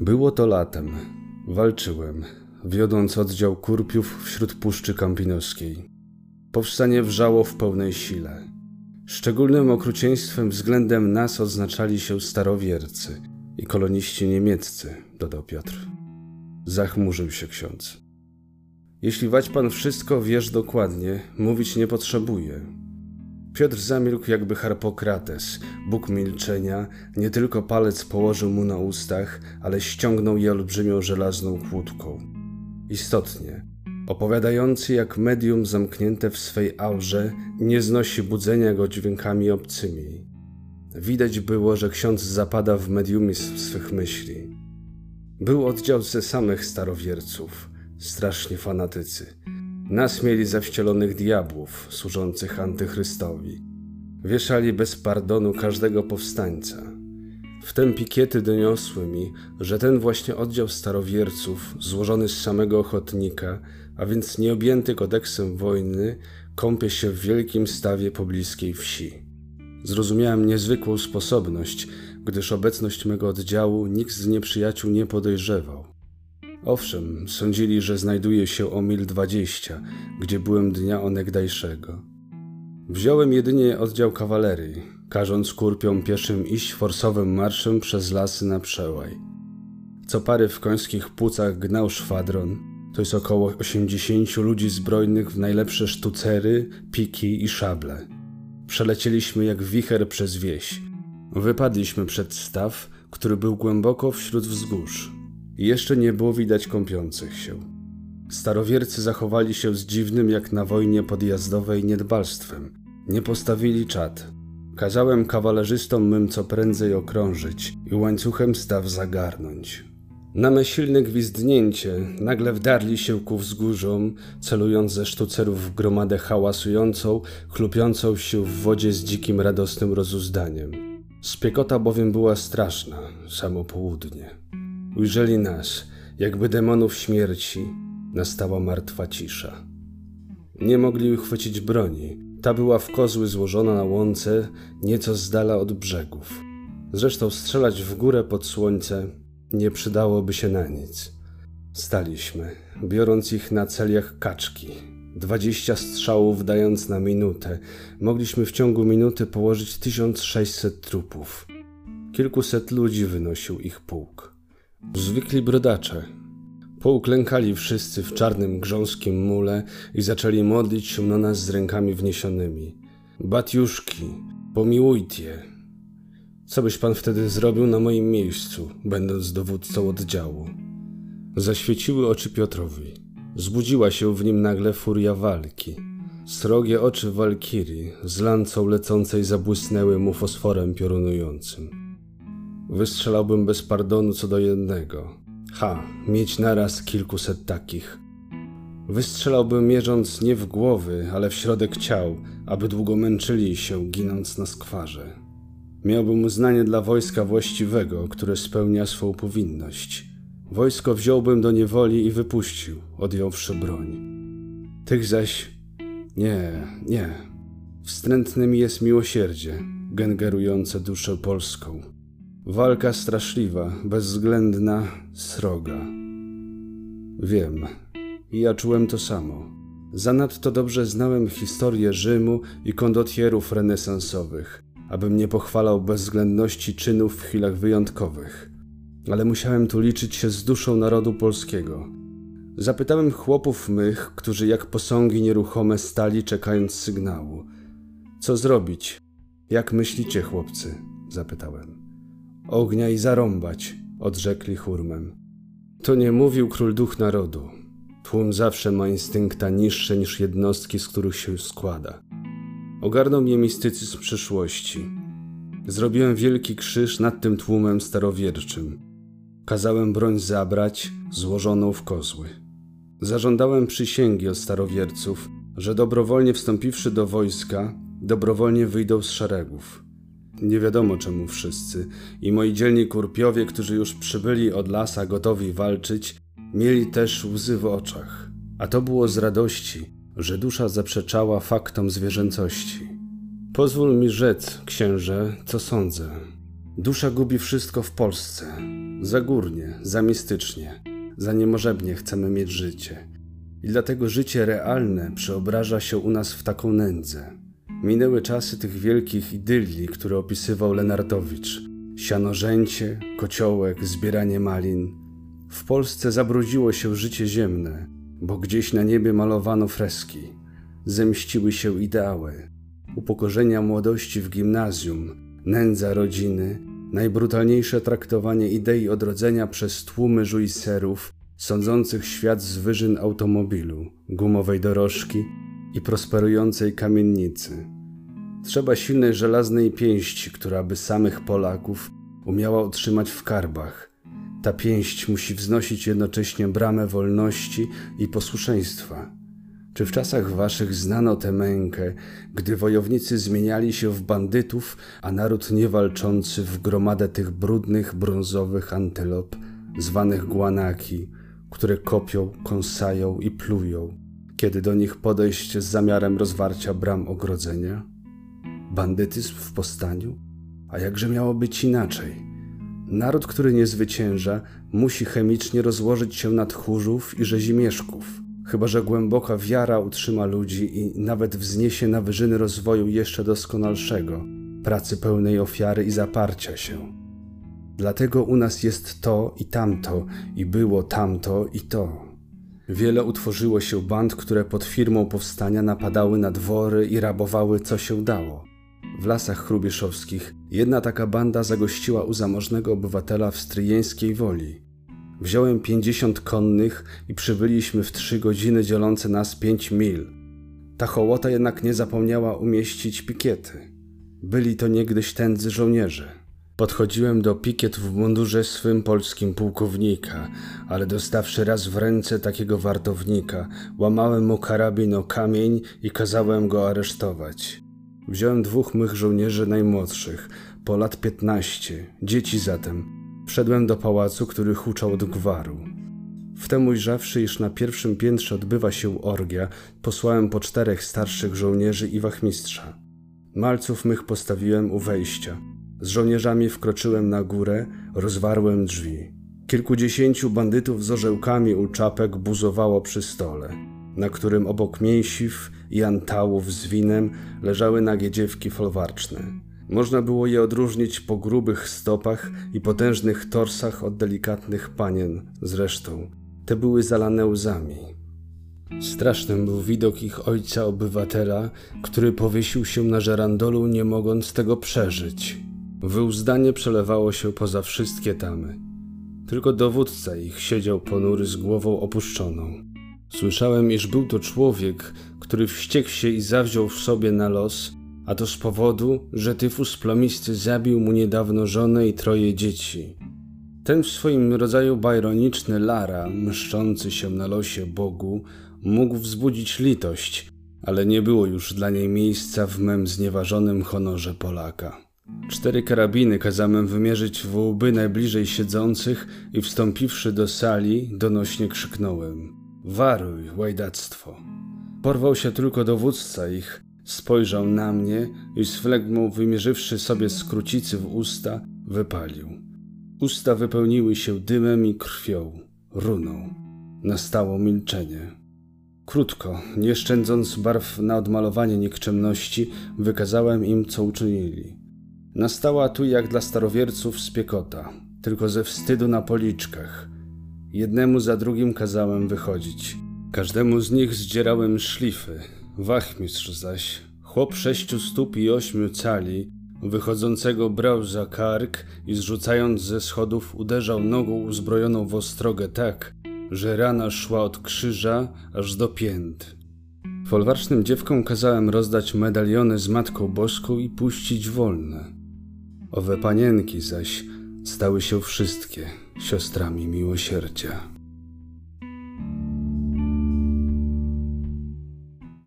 Było to latem. Walczyłem, wiodąc oddział kurpiów wśród Puszczy Kampinoskiej. Powstanie wrzało w pełnej sile. Szczególnym okrucieństwem względem nas oznaczali się starowiercy i koloniści niemieccy, dodał Piotr. Zachmurzył się ksiądz. Jeśli wać pan wszystko wiesz dokładnie, mówić nie potrzebuje. Piotr zamilkł jakby Harpokrates, Bóg milczenia, nie tylko palec położył mu na ustach, ale ściągnął je olbrzymią żelazną kłódką. Istotnie, opowiadający jak medium zamknięte w swej aurze nie znosi budzenia go dźwiękami obcymi. Widać było, że ksiądz zapada w mediumizm swych myśli. Był oddział ze samych starowierców, strasznie fanatycy. Nas mieli za wcielonych diabłów, służących antychrystowi. Wieszali bez pardonu każdego powstańca. Wtem pikiety doniosły mi, że ten właśnie oddział starowierców, złożony z samego ochotnika, a więc nieobjęty kodeksem wojny, kąpie się w wielkim stawie pobliskiej wsi. Zrozumiałem niezwykłą sposobność, gdyż obecność mego oddziału nikt z nieprzyjaciół nie podejrzewał. Owszem, sądzili, że znajduje się o mil dwadzieścia, gdzie byłem dnia onegdajszego. Wziąłem jedynie oddział kawalerii, każąc kurpiom pieszym iść forsowym marszem przez lasy na przełaj. Co pary w końskich płucach gnał szwadron, to jest około osiemdziesięciu ludzi zbrojnych w najlepsze sztucery, piki i szable. Przelecieliśmy jak wicher przez wieś. Wypadliśmy przed staw, który był głęboko wśród wzgórz. Jeszcze nie było widać kąpiących się. Starowiercy zachowali się z dziwnym jak na wojnie podjazdowej niedbalstwem. Nie postawili czat. Kazałem kawalerzystom mym co prędzej okrążyć i łańcuchem staw zagarnąć. Na me silne gwizdnięcie nagle wdarli się ku wzgórzom, celując ze sztucerów w gromadę hałasującą, chlupiącą się w wodzie z dzikim radosnym rozuzdaniem. Spiekota bowiem była straszna, samo południe. Ujrzeli nas, jakby demonów śmierci, nastała martwa cisza. Nie mogli uchwycić broni. Ta była w kozły złożona na łące, nieco z dala od brzegów. Zresztą strzelać w górę pod słońce nie przydałoby się na nic. Staliśmy, biorąc ich na cel jak kaczki. Dwadzieścia strzałów dając na minutę. Mogliśmy w ciągu minuty położyć 1600 trupów. Kilkuset ludzi wynosił ich pułk. Zwykli brodacze. Pouklękali wszyscy w czarnym grząskim mule i zaczęli modlić się na nas z rękami wniesionymi. Batiuszki, pomiłujcie. Co byś pan wtedy zrobił na moim miejscu, będąc dowódcą oddziału? Zaświeciły oczy Piotrowi. Zbudziła się w nim nagle furia walki. Srogie oczy walkirii z lancą lecącej zabłysnęły mu fosforem piorunującym. Wystrzelałbym bez pardonu co do jednego. Ha, mieć naraz kilkuset takich. Wystrzelałbym mierząc nie w głowy, ale w środek ciał, aby długo męczyli się, ginąc na skwarze. Miałbym uznanie dla wojska właściwego, które spełnia swą powinność. Wojsko wziąłbym do niewoli i wypuścił, odjąwszy broń. Tych zaś nie, nie. Wstrętnym jest miłosierdzie, gengerujące duszę polską. Walka straszliwa, bezwzględna, sroga. Wiem, i ja czułem to samo. Zanadto dobrze znałem historię Rzymu i kondotierów renesansowych, abym nie pochwalał bezwzględności czynów w chwilach wyjątkowych. Ale musiałem tu liczyć się z duszą narodu polskiego. Zapytałem chłopów mych, którzy jak posągi nieruchome stali czekając sygnału. Co zrobić? Jak myślicie, chłopcy? zapytałem. Ognia i zarąbać, odrzekli hurmem. To nie mówił król duch narodu. Tłum zawsze ma instynkta niższe niż jednostki, z których się składa. Ogarnął mnie mistycyzm przyszłości. Zrobiłem wielki krzyż nad tym tłumem starowierczym. Kazałem broń zabrać, złożoną w kozły. Zażądałem przysięgi od starowierców, że dobrowolnie wstąpiwszy do wojska, dobrowolnie wyjdą z szeregów. Nie wiadomo czemu wszyscy, i moi dzielni kurpiowie, którzy już przybyli od lasa gotowi walczyć, mieli też łzy w oczach. A to było z radości, że dusza zaprzeczała faktom zwierzęcości. Pozwól mi rzec, księże, co sądzę. Dusza gubi wszystko w Polsce. Za górnie, za mistycznie, za niemożebnie chcemy mieć życie. I dlatego życie realne przeobraża się u nas w taką nędzę. Minęły czasy tych wielkich idylii, które opisywał Lenartowicz. Sianorzęcie, kociołek, zbieranie malin. W Polsce zabrudziło się życie ziemne, bo gdzieś na niebie malowano freski. Zemściły się ideały. Upokorzenia młodości w gimnazjum, nędza rodziny, najbrutalniejsze traktowanie idei odrodzenia przez tłumy żujserów, sądzących świat z wyżyn automobilu, gumowej dorożki i prosperującej kamiennicy. Trzeba silnej żelaznej pięści, która by samych Polaków umiała utrzymać w karbach. Ta pięść musi wznosić jednocześnie bramę wolności i posłuszeństwa. Czy w czasach waszych znano tę mękę, gdy wojownicy zmieniali się w bandytów, a naród niewalczący w gromadę tych brudnych, brązowych antylop, zwanych guanaki, które kopią, kąsają i plują, kiedy do nich podejść z zamiarem rozwarcia bram ogrodzenia? Bandytyzm w powstaniu? A jakże miało być inaczej? Naród, który nie zwycięża, musi chemicznie rozłożyć się na tchórzów i rzezimieszków, chyba że głęboka wiara utrzyma ludzi i nawet wzniesie na wyżyny rozwoju jeszcze doskonalszego, pracy pełnej ofiary i zaparcia się. Dlatego u nas jest to i tamto, i było tamto i to. Wiele utworzyło się band, które pod firmą powstania napadały na dwory i rabowały co się dało. W lasach chrubieszowskich jedna taka banda zagościła u zamożnego obywatela w stryjeńskiej woli. Wziąłem pięćdziesiąt konnych i przybyliśmy w trzy godziny dzielące nas pięć mil. Ta hołota jednak nie zapomniała umieścić pikiety. Byli to niegdyś tędzy żołnierze. Podchodziłem do pikiet w mundurze swym polskim pułkownika, ale dostawszy raz w ręce takiego wartownika, łamałem mu karabin o kamień i kazałem go aresztować. Wziąłem dwóch mych żołnierzy najmłodszych, po lat piętnaście, dzieci zatem. Wszedłem do pałacu, który huczał od gwaru. Wtem ujrzawszy, iż na pierwszym piętrze odbywa się orgia, posłałem po czterech starszych żołnierzy i wachmistrza. Malców mych postawiłem u wejścia – z żołnierzami wkroczyłem na górę, rozwarłem drzwi. Kilkudziesięciu bandytów z orzełkami u czapek buzowało przy stole, na którym obok mięsiw i antałów z winem leżały nagie dziewki folwarczne. Można było je odróżnić po grubych stopach i potężnych torsach od delikatnych panien. Zresztą, te były zalane łzami. Strasznym był widok ich ojca obywatela, który powiesił się na żerandolu, nie mogąc tego przeżyć. Wyuzdanie przelewało się poza wszystkie tamy. Tylko dowódca ich siedział ponury z głową opuszczoną. Słyszałem, iż był to człowiek, który wściekł się i zawziął w sobie na los, a to z powodu, że tyfus plomisty zabił mu niedawno żonę i troje dzieci. Ten w swoim rodzaju bajroniczny Lara, mszczący się na losie Bogu, mógł wzbudzić litość, ale nie było już dla niej miejsca w mem znieważonym honorze Polaka. Cztery karabiny kazałem wymierzyć w łby najbliżej siedzących i wstąpiwszy do sali, donośnie krzyknąłem: Waruj, łajdactwo! Porwał się tylko dowódca ich, spojrzał na mnie i z flegmą wymierzywszy sobie skrócicy w usta, wypalił. Usta wypełniły się dymem i krwią, runą. Nastało milczenie. Krótko, nie szczędząc barw na odmalowanie nikczemności, wykazałem im, co uczynili. Nastała tu jak dla starowierców spiekota, tylko ze wstydu na policzkach. Jednemu za drugim kazałem wychodzić. Każdemu z nich zdzierałem szlify. Wachmistrz zaś, chłop sześciu stóp i ośmiu cali, wychodzącego brał za kark i zrzucając ze schodów uderzał nogą uzbrojoną w ostrogę tak, że rana szła od krzyża aż do pięt. Folwarcznym dziewkom kazałem rozdać medaliony z Matką Boską i puścić wolne. Owe panienki zaś stały się wszystkie siostrami miłosierdzia.